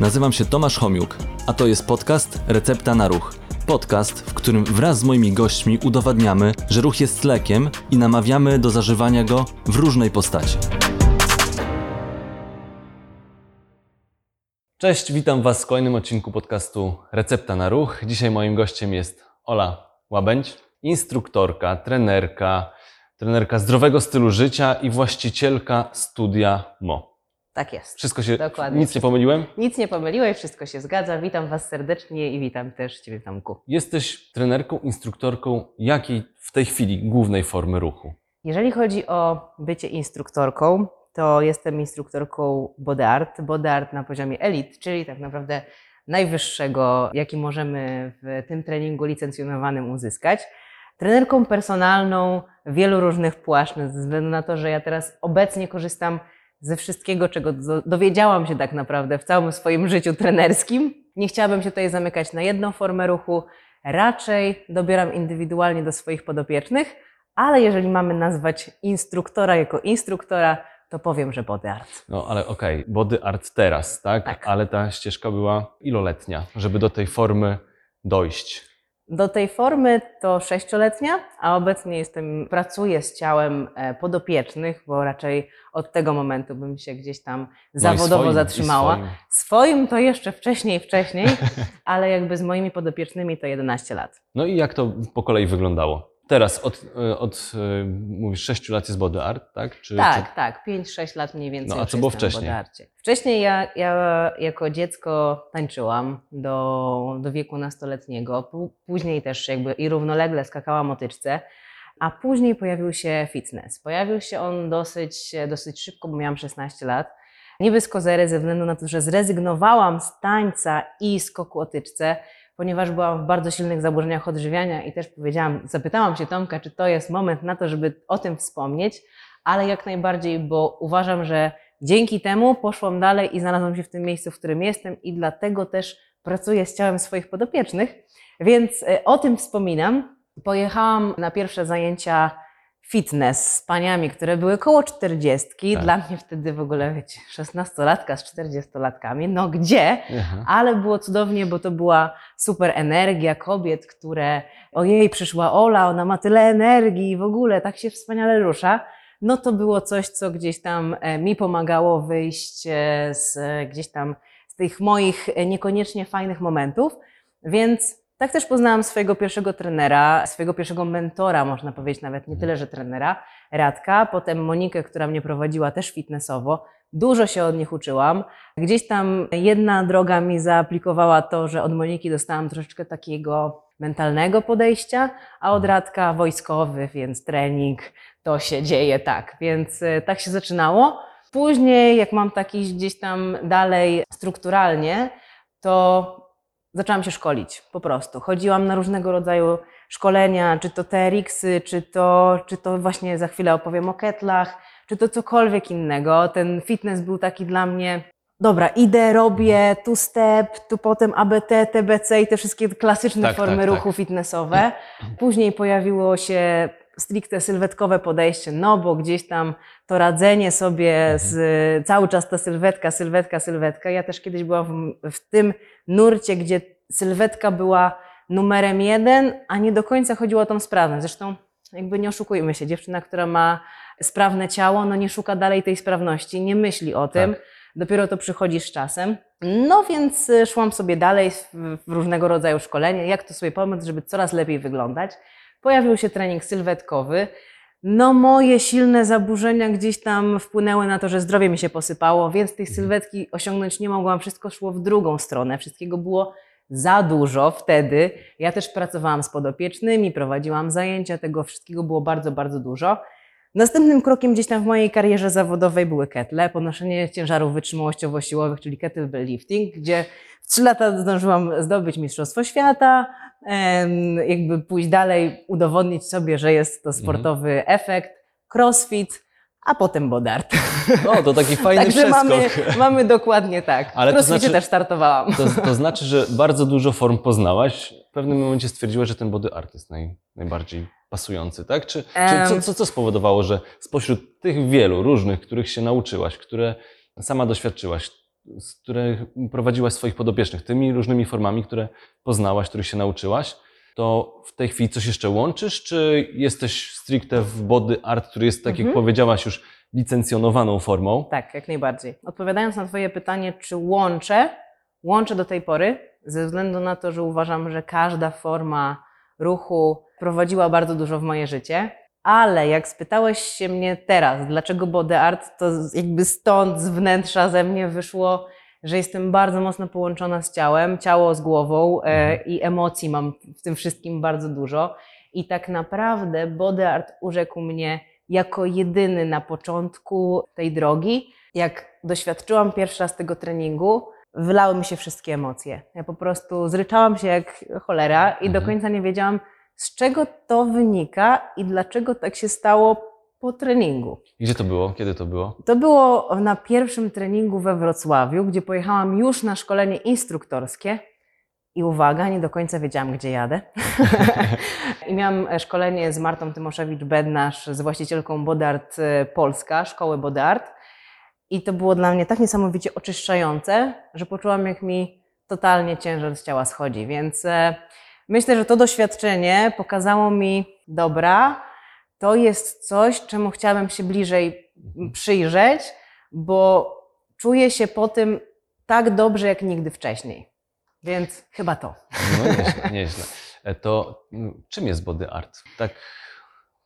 Nazywam się Tomasz Homiuk, a to jest podcast Recepta na Ruch. Podcast, w którym wraz z moimi gośćmi udowadniamy, że ruch jest lekiem i namawiamy do zażywania go w różnej postaci. Cześć, witam Was w kolejnym odcinku podcastu Recepta na Ruch. Dzisiaj moim gościem jest Ola Łabędź, instruktorka, trenerka, trenerka zdrowego stylu życia i właścicielka studia MO. Tak jest. Wszystko się, Dokładnie. nic nie pomyliłem? Nic nie pomyliłeś, wszystko się zgadza. Witam Was serdecznie i witam też Ciebie, Tomku. Jesteś trenerką, instruktorką jakiej w tej chwili głównej formy ruchu? Jeżeli chodzi o bycie instruktorką, to jestem instruktorką body art. Body art na poziomie elite, czyli tak naprawdę najwyższego, jaki możemy w tym treningu licencjonowanym uzyskać. Trenerką personalną wielu różnych płaszczyzn, ze względu na to, że ja teraz obecnie korzystam ze wszystkiego, czego do- dowiedziałam się tak naprawdę w całym swoim życiu trenerskim. Nie chciałabym się tutaj zamykać na jedną formę ruchu, raczej dobieram indywidualnie do swoich podopiecznych, ale jeżeli mamy nazwać instruktora jako instruktora, to powiem, że body art. No ale okej, body art teraz, tak? Tak. Ale ta ścieżka była iloletnia, żeby do tej formy dojść. Do tej formy to sześcioletnia, a obecnie jestem, pracuję z ciałem e, podopiecznych, bo raczej od tego momentu bym się gdzieś tam No zawodowo swoim, i zatrzymała. swoim. Swoim to jeszcze wcześniej, wcześniej, ale jakby z moimi podopiecznymi to 11 lat. No i jak to po kolei wyglądało? Teraz od, y, od y, mówisz, 6 lat jest body art, tak? Czy, tak, czy... tak, 5-6 lat mniej więcej. No, a co było wcześniej? Wcześniej ja, ja jako dziecko tańczyłam do, do wieku nastoletniego, Pó- później też jakby i równolegle skakałam o tyczce, a później pojawił się fitness. Pojawił się on dosyć, dosyć szybko, bo miałam 16 lat. Nie bez kozery, ze względu na to, że zrezygnowałam z tańca i skoku o tyczce, ponieważ byłam w bardzo silnych zaburzeniach odżywiania i też powiedziałam, zapytałam się Tomka, czy to jest moment na to, żeby o tym wspomnieć, ale jak najbardziej, bo uważam, że dzięki temu poszłam dalej i znalazłam się w tym miejscu, w którym jestem i dlatego też pracuję z ciałem swoich podopiecznych, więc e, o tym wspominam. Pojechałam na pierwsze zajęcia fitness z paniami, które były koło 40. Tak. Dla mnie wtedy w ogóle, wiecie, 16-latka z 40-latkami, no gdzie? Aha. Ale było cudownie, bo to była super energia kobiet, które ojej, przyszła Ola, ona ma tyle energii i w ogóle tak się wspaniale rusza. No to było coś, co gdzieś tam e, mi pomagało wyjść e, z e, gdzieś tam z tych moich niekoniecznie fajnych momentów. Więc tak też poznałam swojego pierwszego trenera, swojego pierwszego mentora, można powiedzieć nawet nie tyle, że trenera, Radka, potem Monikę, która mnie prowadziła też fitnessowo. Dużo się od nich uczyłam. Gdzieś tam jedna droga mi zaaplikowała to, że od Moniki dostałam troszeczkę takiego mentalnego podejścia, a od Radka wojskowy, więc trening, to się dzieje tak. Więc e, tak się zaczynało. Później, jak mam taki gdzieś tam dalej strukturalnie, to zaczęłam się szkolić po prostu. Chodziłam na różnego rodzaju szkolenia, czy to TRX-y, czy to, czy to właśnie za chwilę opowiem o ketlach, czy to cokolwiek innego. Ten fitness był taki dla mnie, dobra, idę, robię, tu step, tu potem ABT, TBC i te wszystkie klasyczne Tak, formy tak, tak. ruchu fitnessowe. Później pojawiło się stricte sylwetkowe podejście, no bo gdzieś tam to radzenie sobie z cały czas ta sylwetka, sylwetka, sylwetka. Ja też kiedyś byłam w, w tym nurcie, gdzie sylwetka była numerem jeden, a nie do końca chodziło o tą sprawność. Zresztą jakby nie oszukujmy się, dziewczyna, która ma sprawne ciało, no nie szuka dalej tej sprawności, nie myśli o tym. Tak. Dopiero to przychodzi z czasem. No więc y, szłam sobie dalej w, różnego rodzaju szkolenia, jak to sobie pomóc, żeby coraz lepiej wyglądać. Pojawił się trening sylwetkowy. No moje silne zaburzenia gdzieś tam wpłynęły na to, że zdrowie mi się posypało, więc tej sylwetki osiągnąć nie mogłam. Wszystko szło w drugą stronę. Wszystkiego było za dużo wtedy. Ja też pracowałam z podopiecznymi, prowadziłam zajęcia, tego wszystkiego było bardzo, bardzo dużo. Następnym krokiem gdzieś tam w mojej karierze zawodowej były ketle, podnoszenie ciężarów wytrzymałościowo-siłowych, czyli kettlebell lifting, gdzie w 3 lata zdążyłam zdobyć Mistrzostwo Świata, jakby pójść dalej, udowodnić sobie, że jest to sportowy efekt, crossfit, a potem bodart. O, to taki fajny Także przeskok. mamy, mamy dokładnie tak. Ale w to znaczy- też startowałam. To, to znaczy, że bardzo dużo form poznałaś. W pewnym momencie stwierdziłaś, że ten body art jest naj, najbardziej pasujący, tak? Czy, czy co, co, co spowodowało, że spośród tych wielu różnych, których się nauczyłaś, które sama doświadczyłaś, z których prowadziłaś swoich podopiecznych, tymi różnymi formami, które poznałaś, których się nauczyłaś, to w tej chwili coś jeszcze łączysz, czy jesteś stricte w body art, który jest, tak jak Mhm. powiedziałaś, już licencjonowaną formą? Tak, jak najbardziej. Odpowiadając na Twoje pytanie, czy łączę, łączę do tej pory, ze względu na to, że uważam, że każda forma ruchu prowadziła bardzo dużo w moje życie. Ale jak spytałeś się mnie teraz, dlaczego body art, to jakby stąd, z wnętrza ze mnie wyszło, że jestem bardzo mocno połączona z ciałem, ciało z głową e, Mhm. i emocji mam w tym wszystkim bardzo dużo. I tak naprawdę body art urzekł mnie jako jedyny na początku tej drogi. Jak doświadczyłam pierwszy raz tego treningu, wylały mi się wszystkie emocje. Ja po prostu zryczałam się jak cholera i do Mhm. końca nie wiedziałam, z czego to wynika i dlaczego tak się stało po treningu. Gdzie to było? Kiedy to było? To było na pierwszym treningu we Wrocławiu, gdzie pojechałam już na szkolenie instruktorskie. I uwaga, nie do końca wiedziałam, gdzie jadę. I miałam szkolenie z Martą Tymoszewicz-Bednarz, z właścicielką Bodart e, Polska, szkoły Bodart. I to było dla mnie tak niesamowicie oczyszczające, że poczułam, jak mi totalnie ciężar z ciała schodzi. Więc e, myślę, że to doświadczenie pokazało mi, dobra, to jest coś, czemu chciałabym się bliżej przyjrzeć, bo czuję się po tym tak dobrze, jak nigdy wcześniej. Więc chyba to. No nieźle, nieźle. E, To mm, czym jest body art? Tak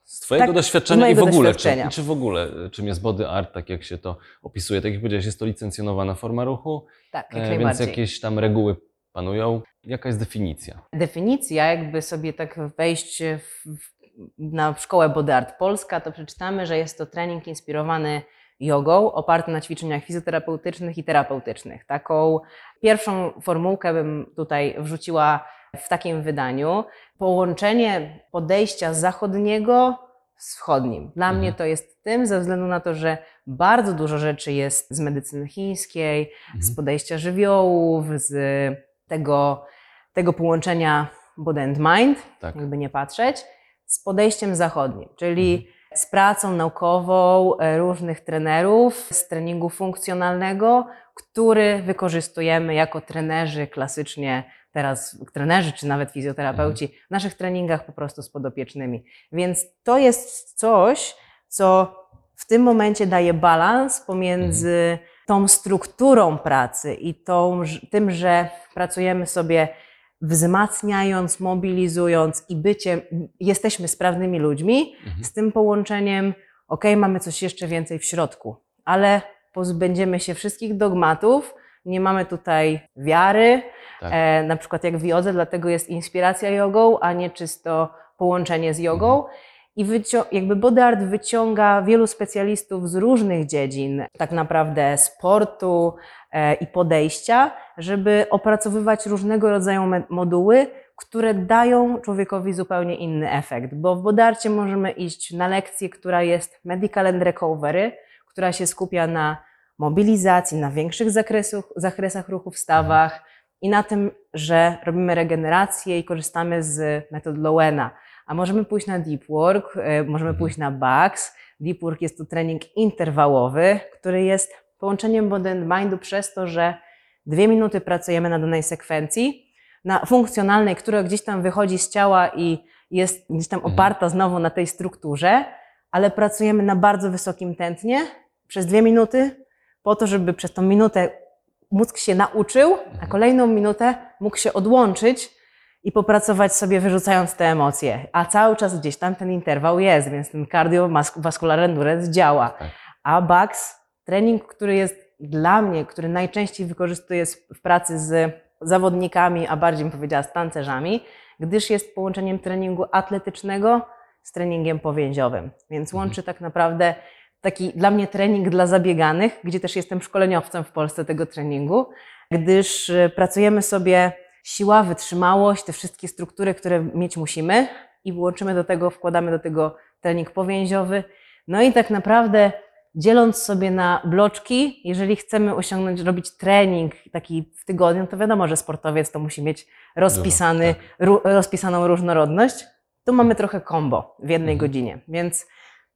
z Twojego Tak, doświadczenia i w ogóle, czy, czy w ogóle, e, czym jest body art, tak jak się to opisuje? Tak jak powiedziałeś, jest to licencjonowana forma ruchu, Tak, e, jak więc najbardziej. jakieś tam reguły panują. Jaka jest definicja? Definicja, jakby sobie tak wejść w, na szkołę Body Art Polska, to przeczytamy, że jest to trening inspirowany jogą, oparty na ćwiczeniach fizjoterapeutycznych i terapeutycznych. Taką pierwszą formułkę bym tutaj wrzuciła w takim wydaniu. Połączenie podejścia zachodniego z wschodnim. Dla Mhm. mnie to jest tym, ze względu na to, że bardzo dużo rzeczy jest z medycyny chińskiej, z Mhm. podejścia żywiołów, z tego, tego połączenia body and mind, Tak. jakby nie patrzeć, z podejściem zachodnim, czyli Mhm. z pracą naukową e, różnych trenerów z treningu funkcjonalnego, który wykorzystujemy jako trenerzy klasycznie, teraz trenerzy czy nawet fizjoterapeuci w naszych treningach po prostu z podopiecznymi. Więc to jest coś, co w tym momencie daje balans pomiędzy tą strukturą pracy i tą, tym, że pracujemy sobie wzmacniając, mobilizując i byciem, jesteśmy sprawnymi ludźmi, Mhm. z tym połączeniem, ok, mamy coś jeszcze więcej w środku, ale pozbędziemy się wszystkich dogmatów, nie mamy tutaj wiary, Tak. e, na przykład jak w jodze, dlatego jest inspiracja jogą, a nie czysto połączenie z jogą. I jakby Body Art wyciąga wielu specjalistów z różnych dziedzin, tak naprawdę sportu e, i podejścia, żeby opracowywać różnego rodzaju moduły, które dają człowiekowi zupełnie inny efekt. Bo w Bodarcie możemy iść na lekcję, która jest Medical and Recovery, która się skupia na mobilizacji, na większych zakresach, zakresach ruchu w stawach i na tym, że robimy regenerację i korzystamy z metod Lowena. A możemy pójść na deep work, e, możemy Mhm. pójść na BAX. Deep work jest to trening interwałowy, który jest połączeniem body and mindu przez to, że dwie minuty pracujemy na danej sekwencji, na funkcjonalnej, która gdzieś tam wychodzi z ciała i jest gdzieś tam Mhm. oparta znowu na tej strukturze, ale pracujemy na bardzo wysokim tętnie przez dwie minuty, po to, żeby przez tą minutę mózg się nauczył, a Mhm. kolejną minutę mógł się odłączyć i popracować sobie wyrzucając te emocje. A cały czas gdzieś tam ten interwał jest, więc ten cardiovascular endurance działa. Tak. A BAX, trening, który jest dla mnie, który najczęściej wykorzystuję w pracy z zawodnikami, a bardziej bym powiedziała z tancerzami, gdyż jest połączeniem treningu atletycznego z treningiem powięziowym. Więc Mhm. łączy tak naprawdę taki dla mnie trening dla zabieganych, gdzie też jestem szkoleniowcem w Polsce tego treningu, gdyż y, pracujemy sobie siła, wytrzymałość, te wszystkie struktury, które mieć musimy i łączymy do tego, wkładamy do tego trening powięziowy. No i tak naprawdę dzieląc sobie na bloczki, jeżeli chcemy osiągnąć, robić trening taki w tygodniu, to wiadomo, że sportowiec to musi mieć rozpisany, tak. ró- rozpisaną różnorodność. Tu mamy trochę combo w jednej Mhm. godzinie, więc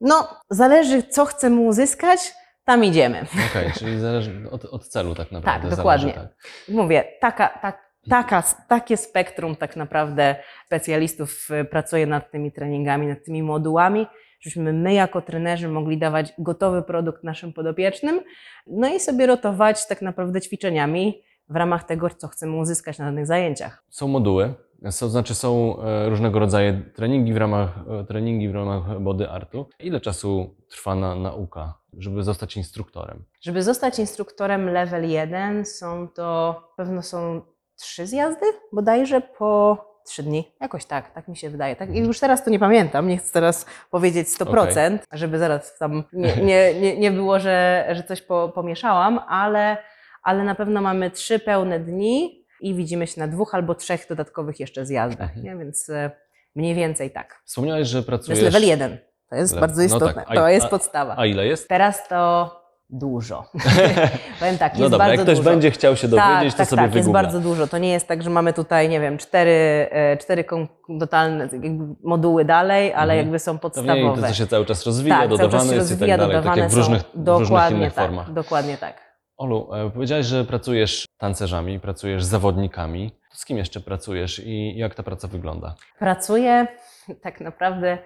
no, zależy, co chcemy uzyskać, tam idziemy. Okej, czyli zależy od, od celu tak naprawdę. Tak, dokładnie. Zależy, tak. Mówię, taka, tak, taka, takie spektrum tak naprawdę specjalistów y, pracuje nad tymi treningami, nad tymi modułami, żebyśmy my jako trenerzy mogli dawać gotowy produkt naszym podopiecznym, no i sobie rotować tak naprawdę ćwiczeniami w ramach tego, co chcemy uzyskać na danych zajęciach. Są moduły, są, znaczy są e, różnego rodzaju treningi w ramach, e, treningi w ramach body artu. Ile czasu trwa na, nauka, żeby zostać instruktorem? Żeby zostać instruktorem level 1 są to, pewno są trzy zjazdy, bodajże po trzy dni, jakoś tak, tak mi się wydaje. Tak, I już teraz to nie pamiętam, nie chcę teraz powiedzieć 100%, żeby zaraz tam nie, nie, nie, nie było, że, że coś po, pomieszałam, ale, ale na pewno mamy trzy pełne dni i widzimy się na dwóch albo trzech dodatkowych jeszcze zjazdach, Mhm. nie? więc e, mniej więcej tak. Wspomniałeś, że To pracujesz... jest level 1, to jest Le- bardzo no istotne, tak, a- to jest podstawa. A ile jest? Teraz to dużo. Powiem tak, jest no dobra, bardzo jak ktoś dużo. będzie chciał się dowiedzieć, tak, to tak, sobie tak, jest wygoogla. bardzo dużo. To nie jest tak, że mamy tutaj, nie wiem, cztery, e, cztery totalne moduły dalej, ale Mhm. jakby są mniej, podstawowe. to się cały czas rozwija, tak, dodawane czas się jest rozwija, i tak dalej, tak jak w różnych, w różnych innych tak, formach. Dokładnie tak. Olu, e, powiedziałeś, że pracujesz tancerzami, pracujesz zawodnikami. Z kim jeszcze pracujesz i jak ta praca wygląda? Pracuję tak naprawdę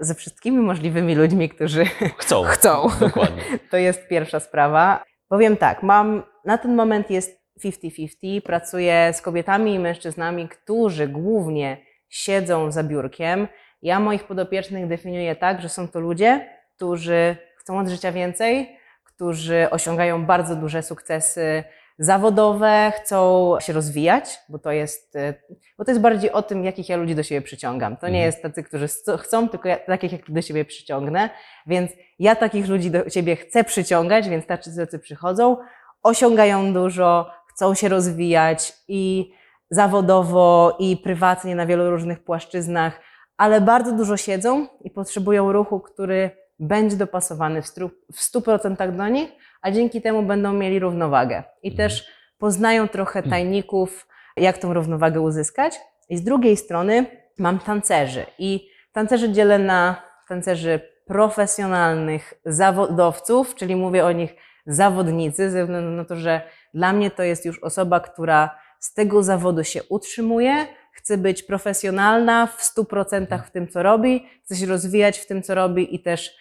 ze wszystkimi możliwymi ludźmi, którzy Chcą. chcą. Dokładnie. To jest pierwsza sprawa. Powiem tak, mam na ten moment jest 50-50. Pracuję z kobietami i mężczyznami, którzy głównie siedzą za biurkiem. Ja moich podopiecznych definiuję tak, że są to ludzie, którzy chcą od życia więcej, którzy osiągają bardzo duże sukcesy zawodowe, chcą się rozwijać, bo to jest, e, bo to jest bardziej o tym, jakich ja ludzi do siebie przyciągam. To nie Mhm. jest tacy, którzy chcą, tylko ja, takich, jak do siebie przyciągnę. Więc ja takich ludzi do siebie chcę przyciągać, więc tacy, tacy przychodzą, osiągają dużo, chcą się rozwijać i zawodowo, i prywatnie na wielu różnych płaszczyznach, ale bardzo dużo siedzą i potrzebują ruchu, który będzie dopasowany w stu- w 100% do nich, a dzięki temu będą mieli równowagę. I Mhm. też poznają trochę tajników, jak tą równowagę uzyskać. I z drugiej strony mam tancerzy. I tancerzy dzielę na tancerzy profesjonalnych zawodowców, czyli mówię o nich zawodnicy, ze względu na to, że dla mnie to jest już osoba, która z tego zawodu się utrzymuje, chce być profesjonalna w 100% w tym, co robi, chce się rozwijać w tym, co robi i też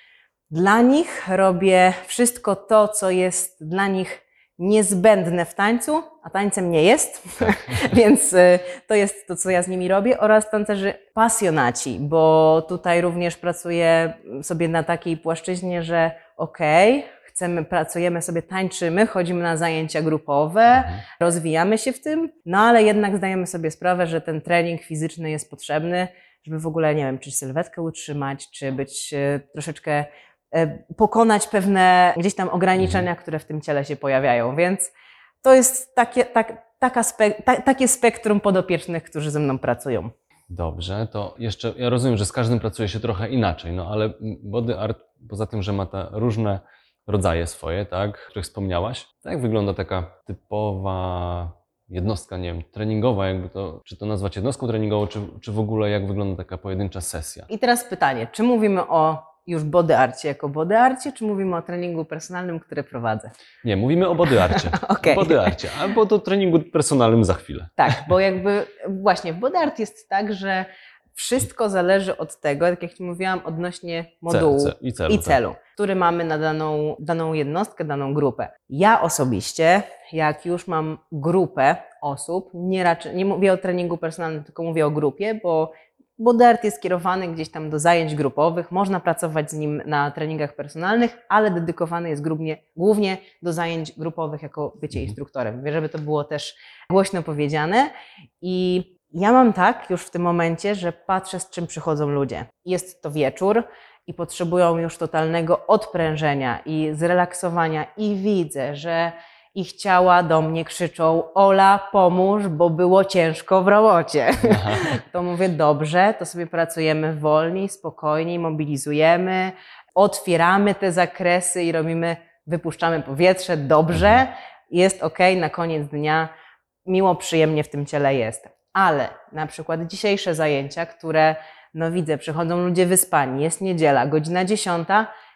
dla nich robię wszystko to, co jest dla nich niezbędne w tańcu, a tańcem nie jest, więc y, to jest to, co ja z nimi robię, oraz tancerzy pasjonaci, bo tutaj również pracuję sobie na takiej płaszczyźnie, że okej, chcemy, pracujemy sobie, tańczymy, chodzimy na zajęcia grupowe, Mhm. rozwijamy się w tym, no ale jednak zdajemy sobie sprawę, że ten trening fizyczny jest potrzebny, żeby w ogóle, nie wiem, czy sylwetkę utrzymać, czy być e, troszeczkę, pokonać pewne gdzieś tam ograniczenia, które w tym ciele się pojawiają, więc to jest takie, tak, taka spe, ta, takie spektrum podopiecznych, którzy ze mną pracują. Dobrze, to jeszcze ja rozumiem, że z każdym pracuje się trochę inaczej, no ale body art, poza tym, że ma te różne rodzaje swoje, tak, o których wspomniałaś, jak wygląda taka typowa jednostka, nie wiem, treningowa, jakby to, czy to nazwać jednostką treningową, czy, czy w ogóle jak wygląda taka pojedyncza sesja? I teraz pytanie, czy mówimy o już body arcie jako body arcie, czy mówimy o treningu personalnym, który prowadzę? Nie, mówimy o body arcie. Okej. Body arcie, albo do treningu personalnym za chwilę. Tak, bo jakby właśnie w body art jest tak, że wszystko zależy od tego, tak jak Ci mówiłam, odnośnie modułu Ce- ce- I celu. i tak. celu, który mamy na daną, daną jednostkę, daną grupę. Ja osobiście, jak już mam grupę osób, nie, raczej, nie mówię o treningu personalnym, tylko mówię o grupie, bo body art jest kierowany gdzieś tam do zajęć grupowych, można pracować z nim na treningach personalnych, ale dedykowany jest głównie, głównie do zajęć grupowych jako bycie Mhm. instruktorem. Żeby to było też głośno powiedziane. I ja mam tak już w tym momencie, że patrzę, z czym przychodzą ludzie. Jest to wieczór i potrzebują już totalnego odprężenia i zrelaksowania, i widzę, że ich ciała do mnie krzyczą: Ola, pomóż, bo było ciężko w robocie. Aha. To mówię, dobrze, to sobie pracujemy wolniej, spokojniej, mobilizujemy, otwieramy te zakresy i robimy, wypuszczamy powietrze, dobrze, jest ok, na koniec dnia miło, przyjemnie w tym ciele jest. Ale na przykład dzisiejsze zajęcia, które no widzę, przychodzą ludzie wyspani, jest niedziela, godzina 10,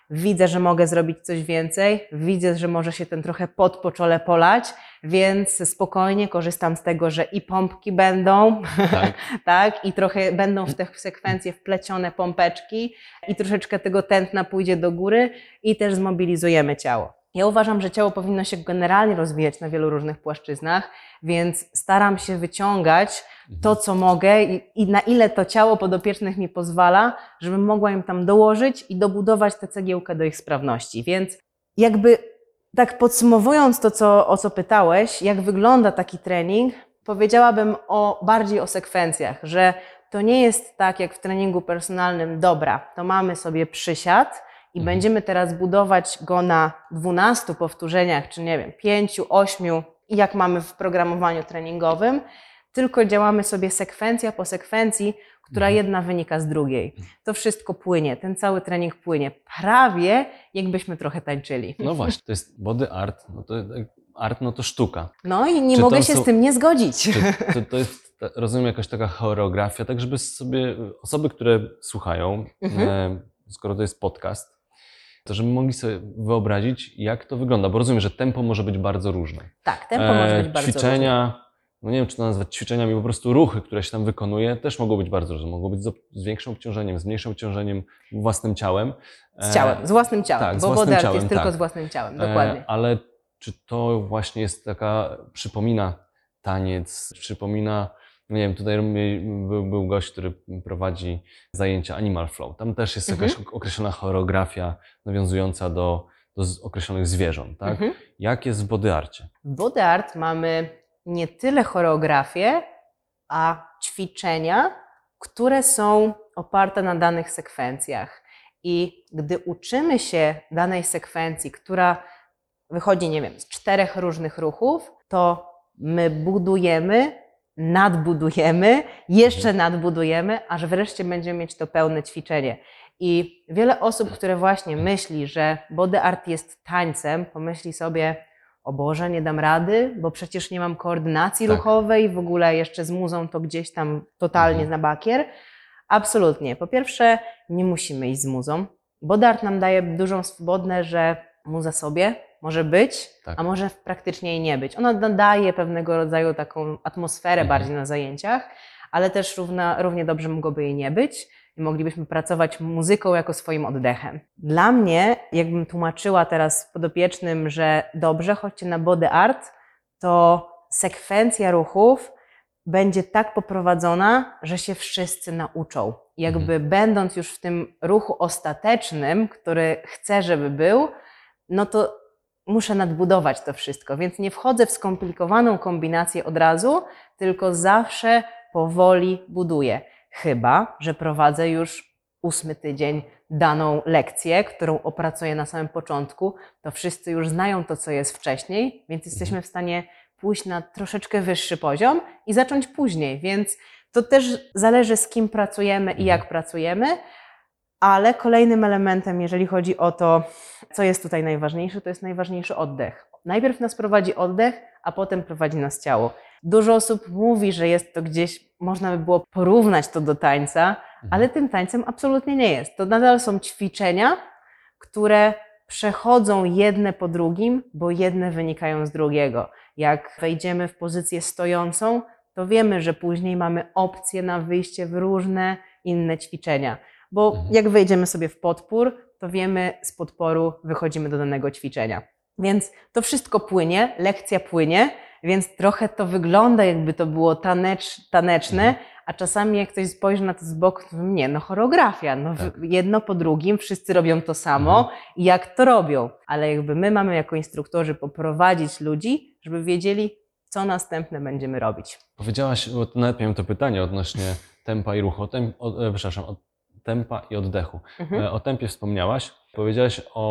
widzę, że mogę zrobić coś więcej, widzę, że może się ten trochę pot po czole polać, więc spokojnie korzystam z tego, że i pompki będą, Tak. tak, i trochę będą w te sekwencje wplecione pompeczki i troszeczkę tego tętna pójdzie do góry i też zmobilizujemy ciało. Ja uważam, że ciało powinno się generalnie rozwijać na wielu różnych płaszczyznach, więc staram się wyciągać to, co mogę i, i na ile to ciało podopiecznych mi pozwala, żebym mogła im tam dołożyć i dobudować tę cegiełkę do ich sprawności. Więc jakby tak podsumowując to, co, o co pytałeś, jak wygląda taki trening, powiedziałabym o, bardziej o sekwencjach, że to nie jest tak jak w treningu personalnym, dobra, to mamy sobie przysiad i Mhm. będziemy teraz budować go na 12 powtórzeniach, czy nie wiem, 5, 8, jak mamy w programowaniu treningowym, tylko działamy sobie sekwencja po sekwencji, która Mhm. jedna wynika z drugiej. To wszystko płynie, ten cały trening płynie, prawie jakbyśmy trochę tańczyli. No właśnie, to jest body art. No to, art no to sztuka. No i nie Czy mogę się są- z tym nie zgodzić. Czy to, to jest, rozumiem, jakaś taka choreografia, tak żeby sobie, osoby, które słuchają, Mhm. e, skoro to jest podcast, to żeby mogli sobie wyobrazić, jak to wygląda, bo rozumiem, że tempo może być bardzo różne. Tak, tempo może E, być bardzo Ćwiczenia, no nie wiem, czy to nazwać ćwiczeniami, po prostu ruchy, które się tam wykonuje, też mogą być bardzo różne. Mogą być z, z większym obciążeniem, z mniejszym obciążeniem własnym ciałem. różne. Z ciałem, z własnym ciałem, tak, z bo własnym ciałem, jest tylko tak. z własnym ciałem, E, dokładnie. Ale czy to właśnie jest taka, przypomina taniec, przypomina, nie wiem, tutaj był, był gość, który prowadzi zajęcia Animal Flow. Tam też jest Mhm. jakaś określona choreografia nawiązująca do, do określonych zwierząt, tak? Mhm. Jak jest w body arcie? W body art mamy nie tyle choreografię, a ćwiczenia, które są oparte na danych sekwencjach. I gdy uczymy się danej sekwencji, która wychodzi, nie wiem, z czterech różnych ruchów, to my budujemy, nadbudujemy, jeszcze nadbudujemy, aż wreszcie będziemy mieć to pełne ćwiczenie. I wiele osób, które właśnie myśli, że body art jest tańcem, pomyśli sobie, o Boże, nie dam rady, bo przecież nie mam koordynacji Tak. ruchowej, w ogóle jeszcze z muzą to gdzieś tam totalnie Mhm. na bakier. Absolutnie. Po pierwsze, nie musimy iść z muzą. Body art nam daje dużą swobodę, że muza sobie może być, Tak. a może praktycznie jej nie być. Ona nadaje pewnego rodzaju taką atmosferę Mhm. bardziej na zajęciach, ale też równa, równie dobrze mogłoby jej nie być i moglibyśmy pracować muzyką jako swoim oddechem. Dla mnie, jakbym tłumaczyła teraz podopiecznym, że dobrze, chodźcie na body art, to sekwencja ruchów będzie tak poprowadzona, że się wszyscy nauczą. Jakby będąc już w tym ruchu ostatecznym, który chcę, żeby był, no to muszę nadbudować to wszystko, więc nie wchodzę w skomplikowaną kombinację od razu, tylko zawsze powoli buduję. Chyba, że prowadzę już ósmy tydzień daną lekcję, którą opracuję na samym początku, to wszyscy już znają to, co jest wcześniej, więc jesteśmy w stanie pójść na troszeczkę wyższy poziom i zacząć później. Więc to też zależy, z kim pracujemy i jak pracujemy. Ale kolejnym elementem, jeżeli chodzi o to, co jest tutaj najważniejsze, to jest najważniejszy oddech. Najpierw nas prowadzi oddech, a potem prowadzi nas ciało. Dużo osób mówi, że jest to gdzieś, można by było porównać to do tańca, ale tym tańcem absolutnie nie jest. To nadal są ćwiczenia, które przechodzą jedne po drugim, bo jedne wynikają z drugiego. Jak wejdziemy w pozycję stojącą, to wiemy, że później mamy opcję na wyjście w różne inne ćwiczenia. Bo Mhm. jak wejdziemy sobie w podpór, to wiemy, z podporu wychodzimy do danego ćwiczenia. Więc to wszystko płynie, lekcja płynie, więc trochę to wygląda, jakby to było tanecz, taneczne, Mhm. a czasami jak ktoś spojrzy na to z boku, to nie, no choreografia, no Tak. jedno po drugim, wszyscy robią to samo Mhm. i jak to robią. Ale jakby my mamy jako instruktorzy poprowadzić ludzi, żeby wiedzieli, co następne będziemy robić. Powiedziałaś, bo nawet miałem to pytanie odnośnie tempa i ruchu, tem, o, e, przepraszam, tempa i oddechu. Mhm. E, O tempie wspomniałaś. Powiedziałaś o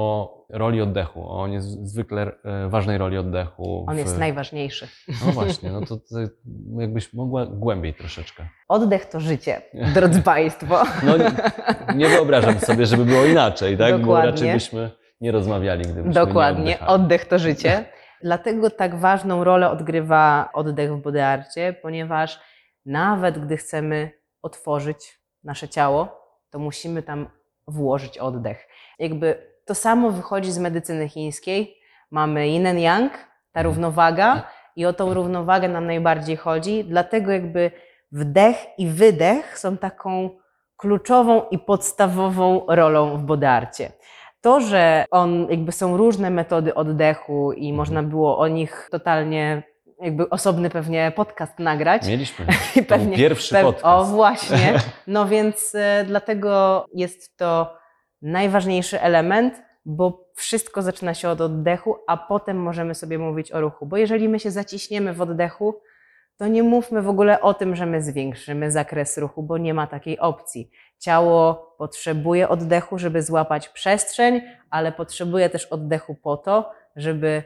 roli oddechu, o niezwykle e, ważnej roli oddechu. On w- jest najważniejszy. No właśnie, no to, to jakbyś mogła głębiej troszeczkę. Oddech to życie, drodzy Państwo. No nie, nie wyobrażam sobie, żeby było inaczej, tak? Bo Dokładnie. raczej byśmy nie rozmawiali, gdybyśmy Dokładnie, nie oddychali. oddech to życie. Dlatego tak ważną rolę odgrywa oddech w bodyarcie, ponieważ nawet gdy chcemy otworzyć nasze ciało, to musimy tam włożyć oddech. Jakby To samo wychodzi z medycyny chińskiej. Mamy yin and yang, ta Mhm. równowaga i o tą równowagę nam najbardziej chodzi. Dlatego jakby wdech i wydech są taką kluczową i podstawową rolą w bodarcie. To, że on, jakby są różne metody oddechu i można było o nich totalnie, jakby osobny pewnie podcast nagrać. Mieliśmy I to pierwszy pew- podcast. O, właśnie. No więc e, dlatego jest to najważniejszy element, bo wszystko zaczyna się od oddechu, a potem możemy sobie mówić o ruchu. Bo jeżeli my się zaciśniemy w oddechu, to nie mówmy w ogóle o tym, że my zwiększymy zakres ruchu, bo nie ma takiej opcji. Ciało potrzebuje oddechu, żeby złapać przestrzeń, ale potrzebuje też oddechu po to, żeby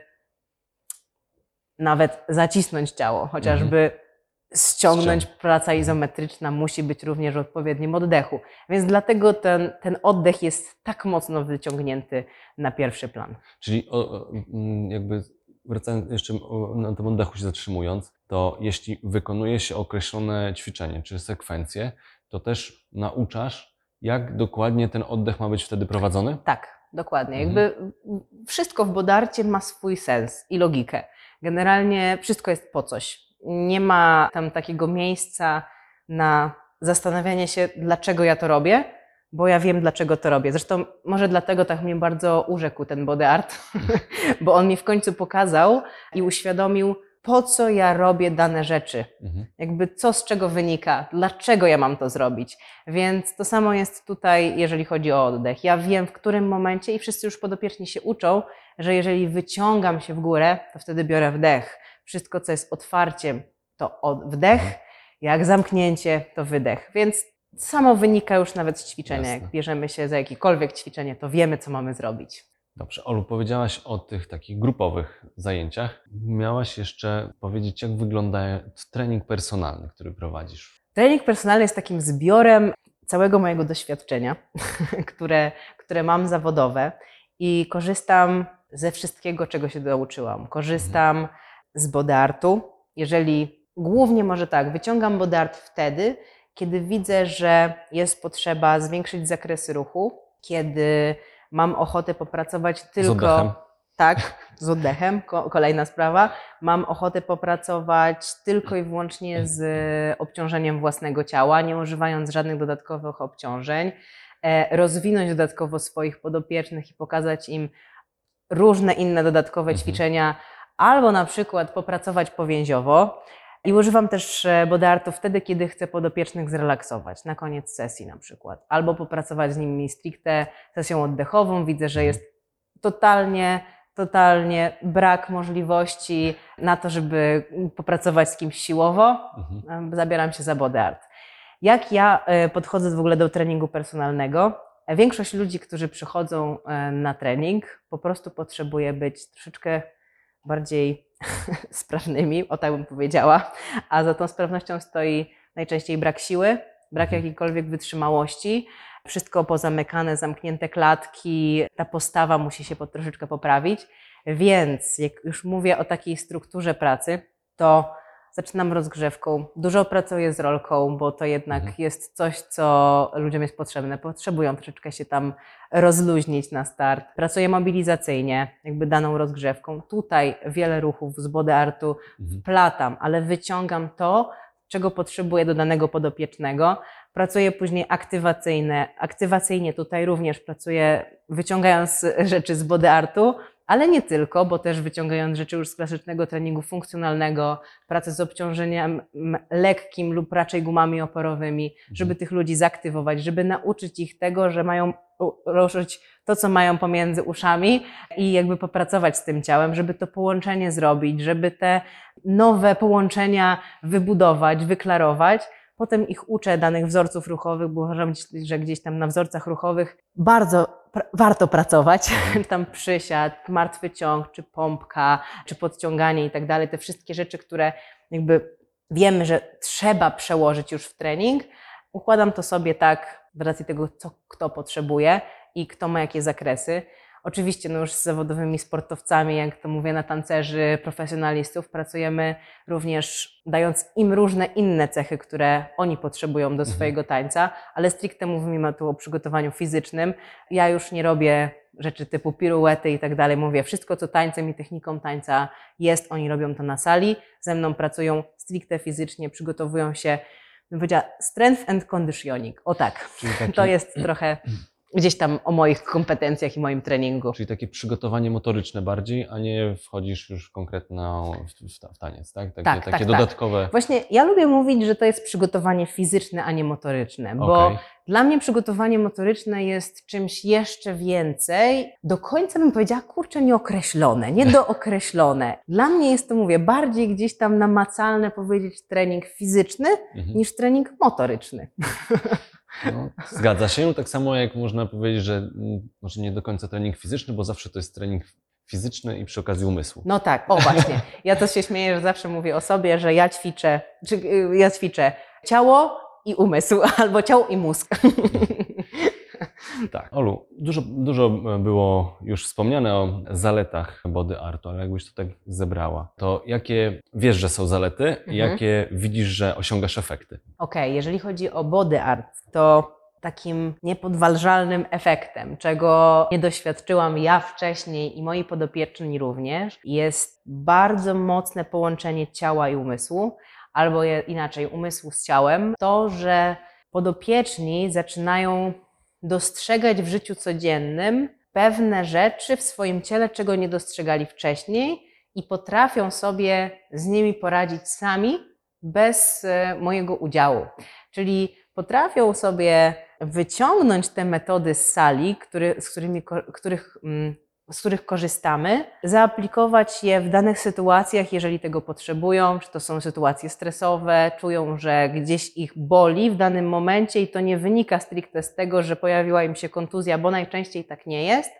nawet zacisnąć ciało, chociażby ściągnąć. Praca izometryczna musi być również w odpowiednim oddechu. Więc dlatego ten, ten oddech jest tak mocno wyciągnięty na pierwszy plan. Czyli o, o, mm, jakby wracając jeszcze o- na tym oddechu się zatrzymując, to jeśli wykonuje się określone ćwiczenie czy sekwencje, to też nauczasz, jak dokładnie ten oddech ma być wtedy prowadzony? Tak, dokładnie. Mhm. Jakby wszystko w bodarcie ma swój sens i logikę. Generalnie wszystko jest po coś. Nie ma tam takiego miejsca na zastanawianie się, dlaczego ja to robię, bo ja wiem, dlaczego to robię. Zresztą może dlatego tak mnie bardzo urzekł ten body art, bo on mi w końcu pokazał i uświadomił, po co ja robię dane rzeczy. Mhm. Jakby co z czego wynika, dlaczego ja mam to zrobić. Więc to samo jest tutaj, jeżeli chodzi o oddech. Ja wiem, w którym momencie i wszyscy już podopieczni się uczą, że jeżeli wyciągam się w górę, to wtedy biorę wdech. Wszystko, co jest otwarciem, to wdech, Mhm. jak zamknięcie, to wydech. Więc samo wynika już nawet z ćwiczenia. Jasne. Jak bierzemy się za jakiekolwiek ćwiczenie, to wiemy, co mamy zrobić. Dobrze, Olu, powiedziałaś o tych takich grupowych zajęciach. Miałaś jeszcze powiedzieć, jak wygląda trening personalny, który prowadzisz. Trening personalny jest takim zbiorem całego mojego doświadczenia, które, które mam zawodowe i korzystam ze wszystkiego, czego się nauczyłam. Korzystam z bodartu. Jeżeli głównie może tak, wyciągam bodart wtedy, kiedy widzę, że jest potrzeba zwiększyć zakresy ruchu, kiedy mam ochotę popracować Z tylko. oddechem. Tak, z oddechem. Ko- kolejna sprawa. Mam ochotę popracować tylko i wyłącznie z obciążeniem własnego ciała, nie używając żadnych dodatkowych obciążeń. E, rozwinąć dodatkowo swoich podopiecznych i pokazać im różne inne dodatkowe Mhm. ćwiczenia, albo na przykład popracować powięziowo. I używam też e, bodartu wtedy, kiedy chcę podopiecznych zrelaksować, na koniec sesji na przykład. Albo popracować z nimi stricte sesją oddechową. Widzę, że Mhm. jest totalnie, totalnie brak możliwości na to, żeby popracować z kimś siłowo. Mhm. Zabieram się za body art. Jak ja e, podchodzę w ogóle do treningu personalnego? Większość ludzi, którzy przychodzą e, na trening, po prostu potrzebuje być troszeczkę bardziej sprawnymi, o tak bym powiedziała, a za tą sprawnością stoi najczęściej brak siły, brak Mhm. jakiejkolwiek wytrzymałości, wszystko pozamykane, zamknięte klatki, ta postawa musi się po, troszeczkę poprawić. Więc jak już mówię o takiej strukturze pracy, to zaczynam rozgrzewką, dużo pracuję z rolką, bo to jednak Mhm. jest coś, co ludziom jest potrzebne. Potrzebują troszeczkę się tam rozluźnić na start. Pracuję mobilizacyjnie, jakby daną rozgrzewką. Tutaj wiele ruchów z body artu Mhm. platam, ale wyciągam to, czego potrzebuję do danego podopiecznego. Pracuję później aktywacyjne. Aktywacyjnie tutaj również pracuję, wyciągając rzeczy z body artu, ale nie tylko, bo też wyciągając rzeczy już z klasycznego treningu funkcjonalnego, pracę z obciążeniem lekkim lub raczej gumami oporowymi, żeby tych ludzi zaktywować, żeby nauczyć ich tego, że mają ruszyć to, co mają pomiędzy uszami i jakby popracować z tym ciałem, żeby to połączenie zrobić, żeby te nowe połączenia wybudować, wyklarować. Potem ich uczę danych wzorców ruchowych, bo uważam, że gdzieś tam na wzorcach ruchowych bardzo pr- warto pracować. Tam przysiad, martwy ciąg, czy pompka, czy podciąganie i tak dalej. Te wszystkie rzeczy, które jakby wiemy, że trzeba przełożyć już w trening. Układam to sobie tak, w racji tego, co kto potrzebuje i kto ma jakie zakresy. Oczywiście no już z zawodowymi sportowcami, jak to mówię, na tancerzy, profesjonalistów pracujemy również dając im różne inne cechy, które oni potrzebują do swojego tańca, ale stricte mówimy tu o przygotowaniu fizycznym. Ja już nie robię rzeczy typu piruety i tak dalej. Mówię, wszystko co tańcem i techniką tańca jest, oni robią to na sali. Ze mną pracują stricte fizycznie, przygotowują się, bym powiedziała, strength and conditioning. O tak, taki, to jest trochę gdzieś tam o moich kompetencjach i moim treningu. Czyli takie przygotowanie motoryczne bardziej, a nie wchodzisz już konkretno w, w, w taniec, tak? Takie, Tak, takie tak, tak. dodatkowe. Właśnie ja lubię mówić, że to jest przygotowanie fizyczne, a nie motoryczne, bo dla mnie przygotowanie motoryczne jest czymś jeszcze więcej. Do końca bym powiedziała, kurczę, nieokreślone, niedookreślone. Dla mnie jest to, mówię, bardziej gdzieś tam namacalne powiedzieć trening fizyczny Mhm. niż trening motoryczny. No, zgadza się. Tak samo jak można powiedzieć, że mm, może nie do końca trening fizyczny, bo zawsze to jest trening fizyczny i przy okazji umysłu. No tak, o właśnie. Ja to się śmieję, że zawsze mówię o sobie, że ja ćwiczę, czy y, ja ćwiczę ciało i umysł, albo ciało i mózg. Tak. Olu, dużo, dużo było już wspomniane o zaletach body artu, ale jakbyś to tak zebrała, to jakie wiesz, że są zalety i Mhm. jakie widzisz, że osiągasz efekty? Okej, jeżeli chodzi o body art, to takim niepodważalnym efektem, czego nie doświadczyłam ja wcześniej i moi podopieczni również, jest bardzo mocne połączenie ciała i umysłu, albo je, inaczej umysłu z ciałem. To, że podopieczni zaczynają dostrzegać w życiu codziennym pewne rzeczy w swoim ciele, czego nie dostrzegali wcześniej i potrafią sobie z nimi poradzić sami bez e, mojego udziału. Czyli potrafią sobie wyciągnąć te metody z sali, który, z którymi, których, mm, z których korzystamy, zaaplikować je w danych sytuacjach, jeżeli tego potrzebują, czy to są sytuacje stresowe, czują, że gdzieś ich boli w danym momencie i to nie wynika stricte z tego, że pojawiła im się kontuzja, bo najczęściej tak nie jest,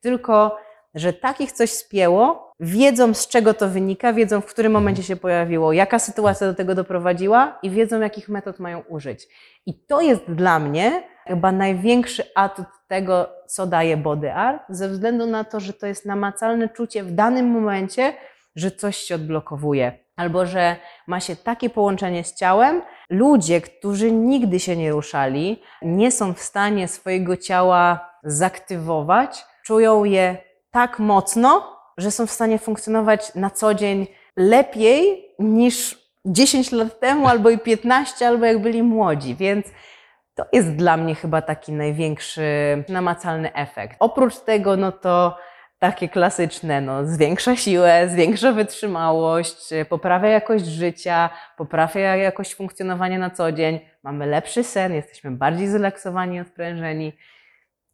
tylko że tak ich coś spięło, wiedzą z czego to wynika, wiedzą w którym momencie się pojawiło, jaka sytuacja do tego doprowadziła i wiedzą jakich metod mają użyć. I to jest dla mnie chyba największy atut tego, co daje body art, ze względu na to, że to jest namacalne czucie w danym momencie, że coś się odblokowuje. Albo że ma się takie połączenie z ciałem. Ludzie, którzy nigdy się nie ruszali, nie są w stanie swojego ciała zaktywować, czują je tak mocno, że są w stanie funkcjonować na co dzień lepiej niż 10 lat temu, albo i 15, albo jak byli młodzi. Więc to jest dla mnie chyba taki największy namacalny efekt. Oprócz tego, no to takie klasyczne, no, zwiększa siłę, zwiększa wytrzymałość, poprawia jakość życia, poprawia jakość funkcjonowania na co dzień, mamy lepszy sen, jesteśmy bardziej zrelaksowani, odprężeni.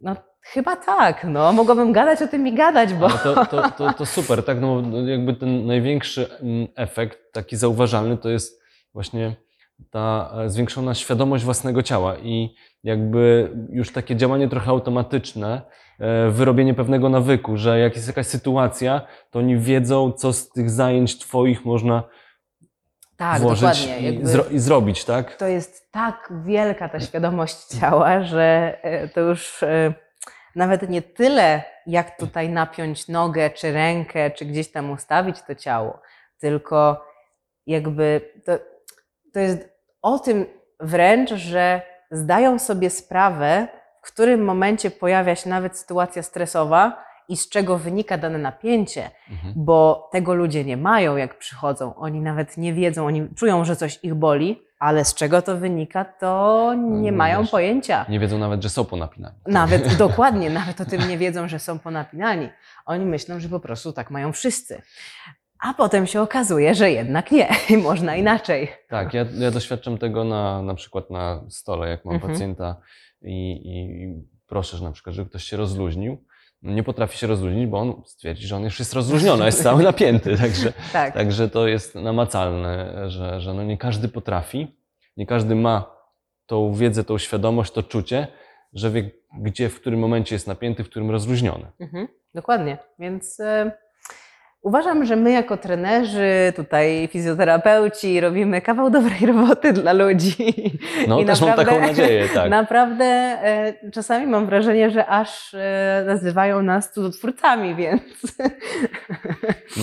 No chyba tak, no, mogłabym gadać o tym i gadać, bo... To, to, to, to super, tak? No, bo jakby ten największy mm, efekt, taki zauważalny, to jest właśnie ta e, zwiększona świadomość własnego ciała i jakby już takie działanie trochę automatyczne, e, wyrobienie pewnego nawyku, że jak jest jakaś sytuacja, to oni wiedzą, co z tych zajęć Twoich można tak, włożyć i, zro, i zrobić, tak? to jest tak wielka ta świadomość ciała, że e, to już nawet nie tyle, jak tutaj napiąć nogę, czy rękę, czy gdzieś tam ustawić to ciało, tylko jakby to, to jest o tym wręcz, że zdają sobie sprawę, w którym momencie pojawia się nawet sytuacja stresowa i z czego wynika dane napięcie, Mhm. bo tego ludzie nie mają, jak przychodzą. Oni nawet nie wiedzą, oni czują, że coś ich boli, ale z czego to wynika, to nie No, mają wiesz, pojęcia. Nie wiedzą nawet, że są ponapinani. Nawet dokładnie, nawet o tym nie wiedzą, że są ponapinani. Oni myślą, że po prostu tak mają wszyscy. A potem się okazuje, że jednak nie, i można inaczej. Tak, ja, ja doświadczam tego na, na przykład na stole, jak mam Mhm. pacjenta i, i, i proszę, że na przykład, żeby ktoś się rozluźnił. Nie potrafi się rozluźnić, bo on stwierdzi, że on już jest rozluźniony, jest cały napięty. Także, Tak. także to jest namacalne, że, że no nie każdy potrafi, nie każdy ma tą wiedzę, tą świadomość, to czucie, że wie, gdzie, w którym momencie jest napięty, w którym rozluźniony. Mhm, dokładnie. Więc e, Uważam, że my jako trenerzy, tutaj fizjoterapeuci, robimy kawał dobrej roboty dla ludzi. No I też mam naprawdę- taką nadzieję, tak. Naprawdę e, czasami mam wrażenie, że aż e, nazywają nas cudotwórcami, więc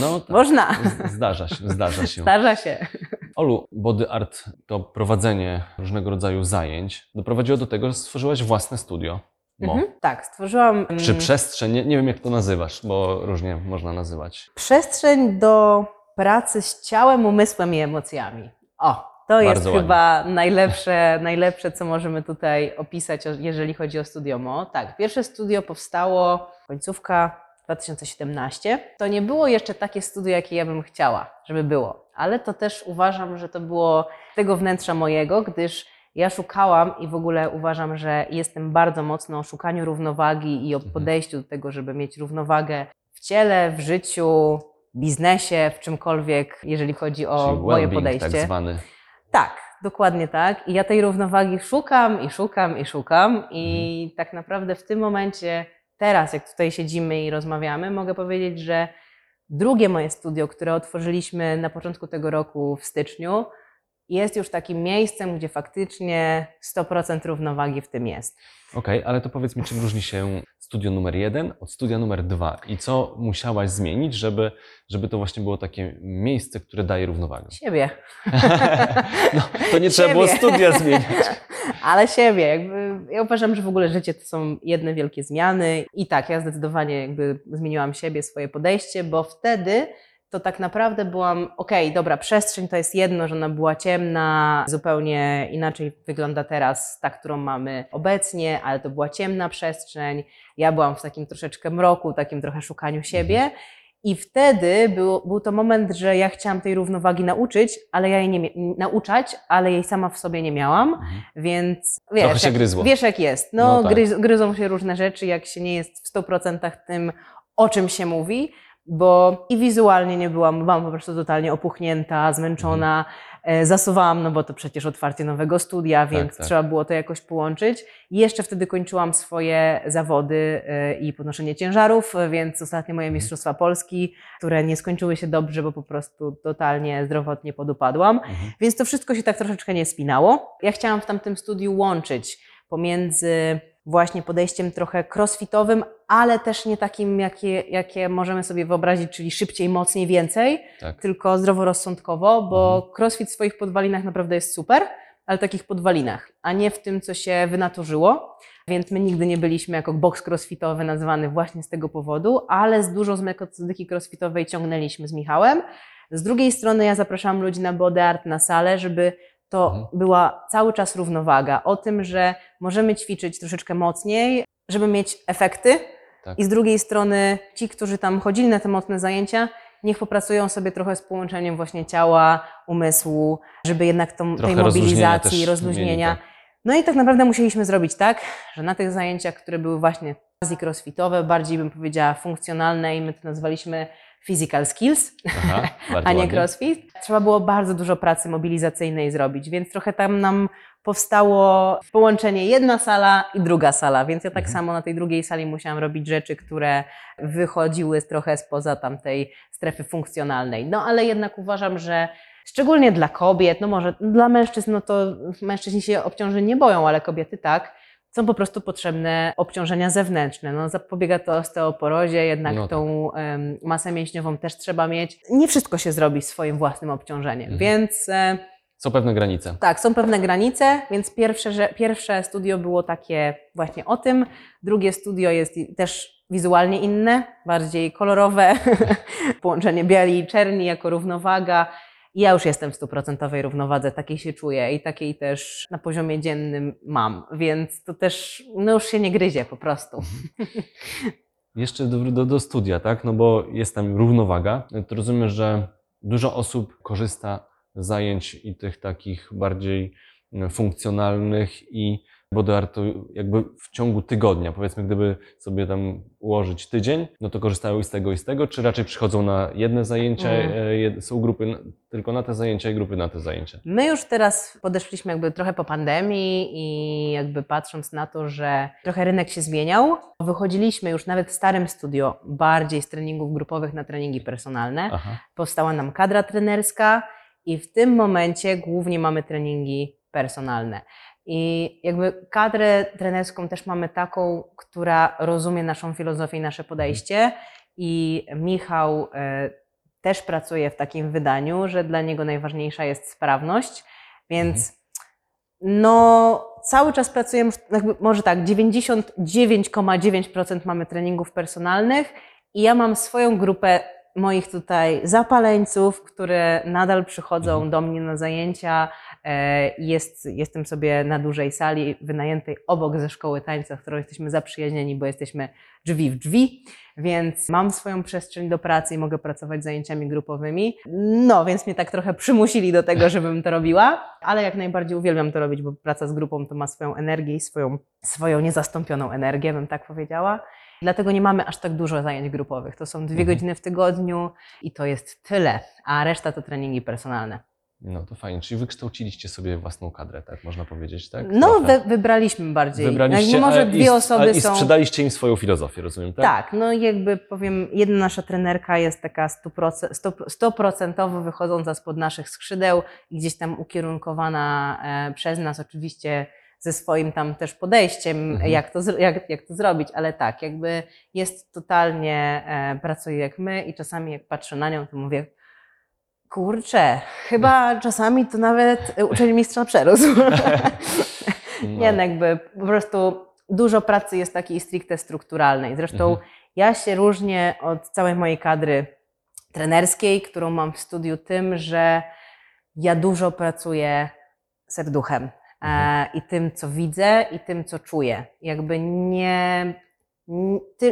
No tak. można. Zdarza się, zdarza się. Zdarza się. Olu, body art to prowadzenie różnego rodzaju zajęć doprowadziło do tego, że stworzyłaś własne studio. Mo. Mhm. Tak, stworzyłam mm, Czy przestrzeń, nie, nie wiem jak to nazywasz, bo różnie można nazywać. przestrzeń do pracy z ciałem, umysłem i emocjami. O, to jest Bardzo ładnie. chyba najlepsze, najlepsze, co możemy tutaj opisać, jeżeli chodzi o Studio Mo. Tak, pierwsze studio powstało końcówka 2017. To nie było jeszcze takie studio, jakie ja bym chciała, żeby było, ale to też uważam, że to było tego wnętrza mojego, gdyż ja szukałam i w ogóle uważam, że jestem bardzo mocno o szukaniu równowagi i o Mhm. podejściu do tego, żeby mieć równowagę w ciele, w życiu, biznesie, w czymkolwiek, jeżeli chodzi o Czyli moje well-being podejście. tak zwany. Tak, dokładnie tak. I ja tej równowagi szukam i szukam i szukam. I Mhm. tak naprawdę w tym momencie, teraz, jak tutaj siedzimy i rozmawiamy, mogę powiedzieć, że drugie moje studio, które otworzyliśmy na początku tego roku w styczniu, jest już takim miejscem, gdzie faktycznie 100% równowagi w tym jest. Okej, ale to powiedz mi, czym różni się studio numer jeden od studia numer dwa i co musiałaś zmienić, żeby, żeby to właśnie było takie miejsce, które daje równowagę? Siebie. No, to nie trzeba było Siebie. studia zmieniać. Ale siebie, jakby ja uważam, że w ogóle życie to są jedne wielkie zmiany i tak, ja zdecydowanie jakby zmieniłam siebie, swoje podejście, bo wtedy to tak naprawdę byłam, okej, dobra, przestrzeń to jest jedno, że ona była ciemna, zupełnie inaczej wygląda teraz ta, którą mamy obecnie, ale to była ciemna przestrzeń, ja byłam w takim troszeczkę mroku, takim trochę szukaniu siebie i wtedy był, był to moment, że ja chciałam tej równowagi nauczyć, ale ja jej nie nauczać, ale jej sama w sobie nie miałam. Mhm. Więc wiesz, Trochę się jak, gryzło. wiesz jak jest. No, No tak. gryz, gryzą się różne rzeczy, jak się nie jest w 100% tym, o czym się mówi, bo i wizualnie nie byłam, byłam po prostu totalnie opuchnięta, zmęczona, e, zasuwałam, no bo to przecież otwarcie nowego studia, więc tak. trzeba było to jakoś połączyć. I jeszcze wtedy kończyłam swoje zawody e, i podnoszenie ciężarów, więc ostatnie moje Mistrzostwa Polski, które nie skończyły się dobrze, bo po prostu totalnie zdrowotnie podupadłam. Mhm. Więc to wszystko się tak troszeczkę nie spinało. Ja chciałam w tamtym studiu łączyć pomiędzy właśnie podejściem trochę crossfitowym, ale też nie takim, jakie, jakie możemy sobie wyobrazić, czyli szybciej, mocniej, więcej, Tak. tylko zdroworozsądkowo, bo Mhm. crossfit w swoich podwalinach naprawdę jest super, ale takich podwalinach, a nie w tym, co się wynaturzyło. Więc my nigdy nie byliśmy jako box crossfitowy nazwany właśnie z tego powodu, ale z dużo z metodyki crossfitowej ciągnęliśmy z Michałem. Z drugiej strony ja zapraszam ludzi na body art, na salę, żeby to Mhm. była cały czas równowaga o tym, że możemy ćwiczyć troszeczkę mocniej, żeby mieć efekty. Tak. I z drugiej strony ci, którzy tam chodzili na te mocne zajęcia, niech popracują sobie trochę z połączeniem właśnie ciała, umysłu, żeby jednak tą, tej rozluźnienia mobilizacji, rozluźnienia. mieli, tak. No i tak naprawdę musieliśmy zrobić tak, że na tych zajęciach, które były właśnie quasi crossfitowe, bardziej bym powiedziała funkcjonalne i my to nazwaliśmy physical skills, Aha, a nie crossfit, trzeba było bardzo dużo pracy mobilizacyjnej zrobić, więc trochę tam nam powstało połączenie jedna sala i druga sala, więc ja tak Mhm. samo na tej drugiej sali musiałam robić rzeczy, które wychodziły trochę spoza tamtej strefy funkcjonalnej. No ale jednak uważam, że szczególnie dla kobiet, no może dla mężczyzn, no to mężczyźni się obciążeń nie boją, ale kobiety tak, są po prostu potrzebne obciążenia zewnętrzne. No, zapobiega to osteoporozie, jednak No tak. tą em, masę mięśniową też trzeba mieć. Nie wszystko się zrobi swoim własnym obciążeniem, Mhm. więc e, Są pewne granice. tak, są pewne granice, więc pierwsze, że, pierwsze studio było takie właśnie o tym, drugie studio jest też wizualnie inne, bardziej kolorowe, połączenie bieli i czerni jako równowaga. Ja już jestem w stuprocentowej równowadze, takiej się czuję i takiej też na poziomie dziennym mam, więc to też no już się nie gryzie po prostu. Jeszcze do, do, do studia, tak? No bo jest tam równowaga. To rozumiem, że dużo osób korzysta z zajęć i tych takich bardziej e, funkcjonalnych i body artu jakby w ciągu tygodnia? Powiedzmy, gdyby sobie tam ułożyć tydzień, no to korzystają i z tego i z tego, czy raczej przychodzą na jedne zajęcia, Mm. e, są grupy na, tylko na te zajęcia i grupy na te zajęcia? My już teraz podeszliśmy jakby trochę po pandemii i jakby patrząc na to, że trochę rynek się zmieniał, wychodziliśmy już nawet w starym studio bardziej z treningów grupowych na treningi personalne. Aha. Powstała nam kadra trenerska i w tym momencie głównie mamy treningi personalne. I jakby kadrę trenerską też mamy taką, która rozumie naszą filozofię i nasze podejście. I Michał e, też pracuje w takim wydaniu, że dla niego najważniejsza jest sprawność, więc no cały czas pracujemy, może tak, 99,9% mamy treningów personalnych i ja mam swoją grupę moich tutaj zapaleńców, które nadal przychodzą Mhm. do mnie na zajęcia. E, Jest, jestem sobie na dużej sali wynajętej obok ze szkoły tańca, w którą jesteśmy zaprzyjaźnieni, bo jesteśmy drzwi w drzwi, więc mam swoją przestrzeń do pracy i mogę pracować zajęciami grupowymi. No, więc mnie tak trochę przymusili do tego, żebym to robiła, ale jak najbardziej uwielbiam to robić, bo praca z grupą to ma swoją energię i swoją, swoją niezastąpioną energię, bym tak powiedziała. Dlatego nie mamy aż tak dużo zajęć grupowych. To są dwie Mhm. godziny w tygodniu i to jest tyle, a reszta to treningi personalne. No to fajnie, czyli wykształciliście sobie własną kadrę, tak można powiedzieć, tak? No, wy, wybraliśmy bardziej. Wybraliście, Jakby może i dwie s- osoby I są. sprzedaliście im swoją filozofię, rozumiem, tak? Tak, no i jakby powiem, jedna nasza trenerka jest taka 100%, 100%, 100% wychodząca spod naszych skrzydeł i gdzieś tam ukierunkowana e, przez nas, oczywiście ze swoim tam też podejściem, Mhm. jak, to, jak, jak to zrobić, ale tak, jakby jest totalnie, e, pracuje jak my i czasami jak patrzę na nią, to mówię, kurczę, chyba czasami to nawet e, uczenie mistrza przerósł. No. Nie, no jakby po prostu dużo pracy jest takiej stricte strukturalnej. Zresztą Mhm. ja się różnię od całej mojej kadry trenerskiej, którą mam w studiu tym, że ja dużo pracuję serduchem e, Mhm. i tym, co widzę i tym, co czuję. Jakby nie,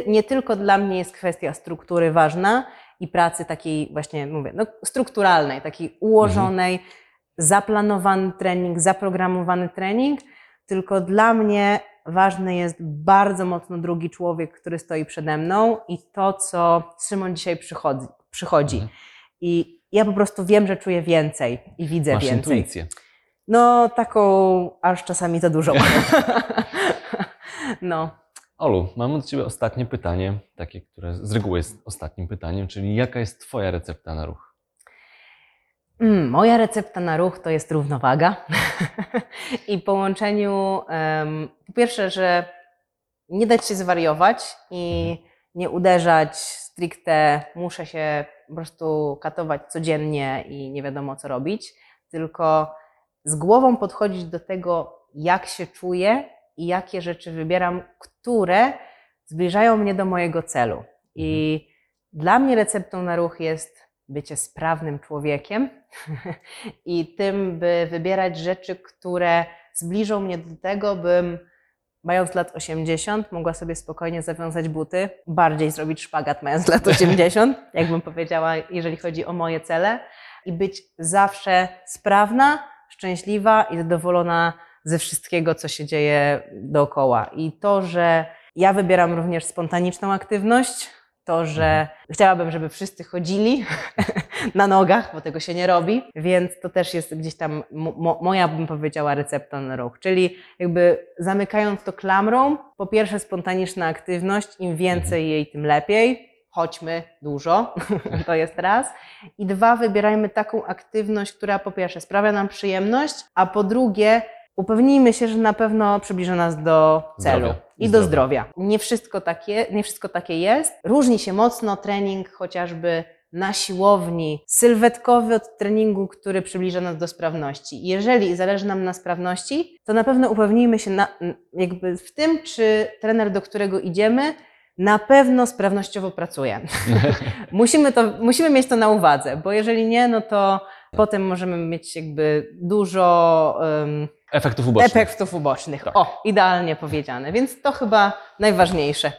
nie tylko dla mnie jest kwestia struktury ważna i pracy takiej właśnie, mówię, no, strukturalnej, takiej ułożonej, zaplanowany trening, zaprogramowany trening, tylko dla mnie ważny jest bardzo mocno drugi człowiek, który stoi przede mną i to, co Szymon dzisiaj przychodzi. przychodzi. Mhm. I ja po prostu wiem, że czuję więcej i widzę Masz więcej. intuicję. No, taką aż czasami za dużą. no. Olu, mam od Ciebie ostatnie pytanie, takie, które z reguły jest ostatnim pytaniem, czyli jaka jest Twoja recepta na ruch? Mm, moja recepta na ruch to jest równowaga i połączeniu, em, po pierwsze, że nie dać się zwariować i nie uderzać stricte, muszę się po prostu katować codziennie i nie wiadomo co robić, tylko z głową podchodzić do tego, jak się czuję i jakie rzeczy wybieram, które zbliżają mnie do mojego celu. I dla mnie receptą na ruch jest bycie sprawnym człowiekiem i tym, by wybierać rzeczy, które zbliżą mnie do tego, bym mając lat 80 mogła sobie spokojnie zawiązać buty, bardziej zrobić szpagat mając lat 80, jakbym powiedziała, jeżeli chodzi o moje cele i być zawsze sprawna, szczęśliwa i zadowolona ze wszystkiego, co się dzieje dookoła. I to, że ja wybieram również spontaniczną aktywność, to, że chciałabym, żeby wszyscy chodzili na nogach, bo tego się nie robi, więc to też jest gdzieś tam mo- mo- moja, bym powiedziała, recepta na ruch. Czyli jakby zamykając to klamrą, po pierwsze spontaniczna aktywność, im więcej jej, tym lepiej. Chodźmy dużo, to jest raz. I dwa, wybierajmy taką aktywność, która po pierwsze sprawia nam przyjemność, a po drugie upewnijmy się, że na pewno przybliży nas do celu Zdrowia. i do Zdrowia. zdrowia. Nie wszystko, takie, nie wszystko takie jest. Różni się mocno trening chociażby na siłowni, sylwetkowy od treningu, który przybliża nas do sprawności. Jeżeli zależy nam na sprawności, to na pewno upewnijmy się na, jakby w tym, czy trener, do którego idziemy, na pewno sprawnościowo pracuje. musimy, to, musimy mieć to na uwadze, bo jeżeli nie, no to potem możemy mieć jakby dużo um, Efektów ubocznych. efektów ubocznych. Tak. O, idealnie powiedziane, więc to chyba najważniejsze.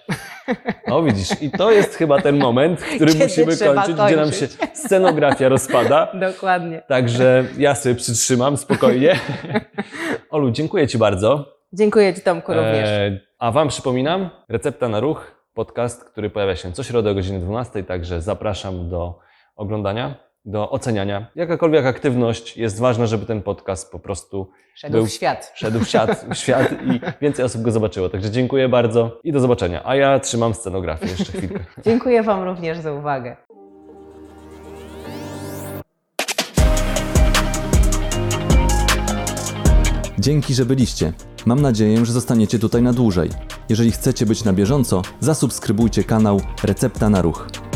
No widzisz, i to jest chyba ten moment, który Kiedy musimy trzeba kończyć, gdzie nam się kończyć. scenografia rozpada. Dokładnie. Także ja sobie przytrzymam spokojnie. Olu, dziękuję Ci bardzo. Dziękuję Ci Tomku również. E, a Wam przypominam, Recepta na Ruch, podcast, który pojawia się co środę o godzinie 12, także zapraszam do oglądania, do oceniania. Jakakolwiek aktywność jest ważna, żeby ten podcast po prostu Szedł był- w świat. szedł w świat, w świat i więcej osób go zobaczyło. Także dziękuję bardzo i do zobaczenia. A ja trzymam scenografię jeszcze chwilkę. Dziękuję Wam również za uwagę. Dzięki, że byliście. Mam nadzieję, że zostaniecie tutaj na dłużej. Jeżeli chcecie być na bieżąco, zasubskrybujcie kanał Recepta na Ruch.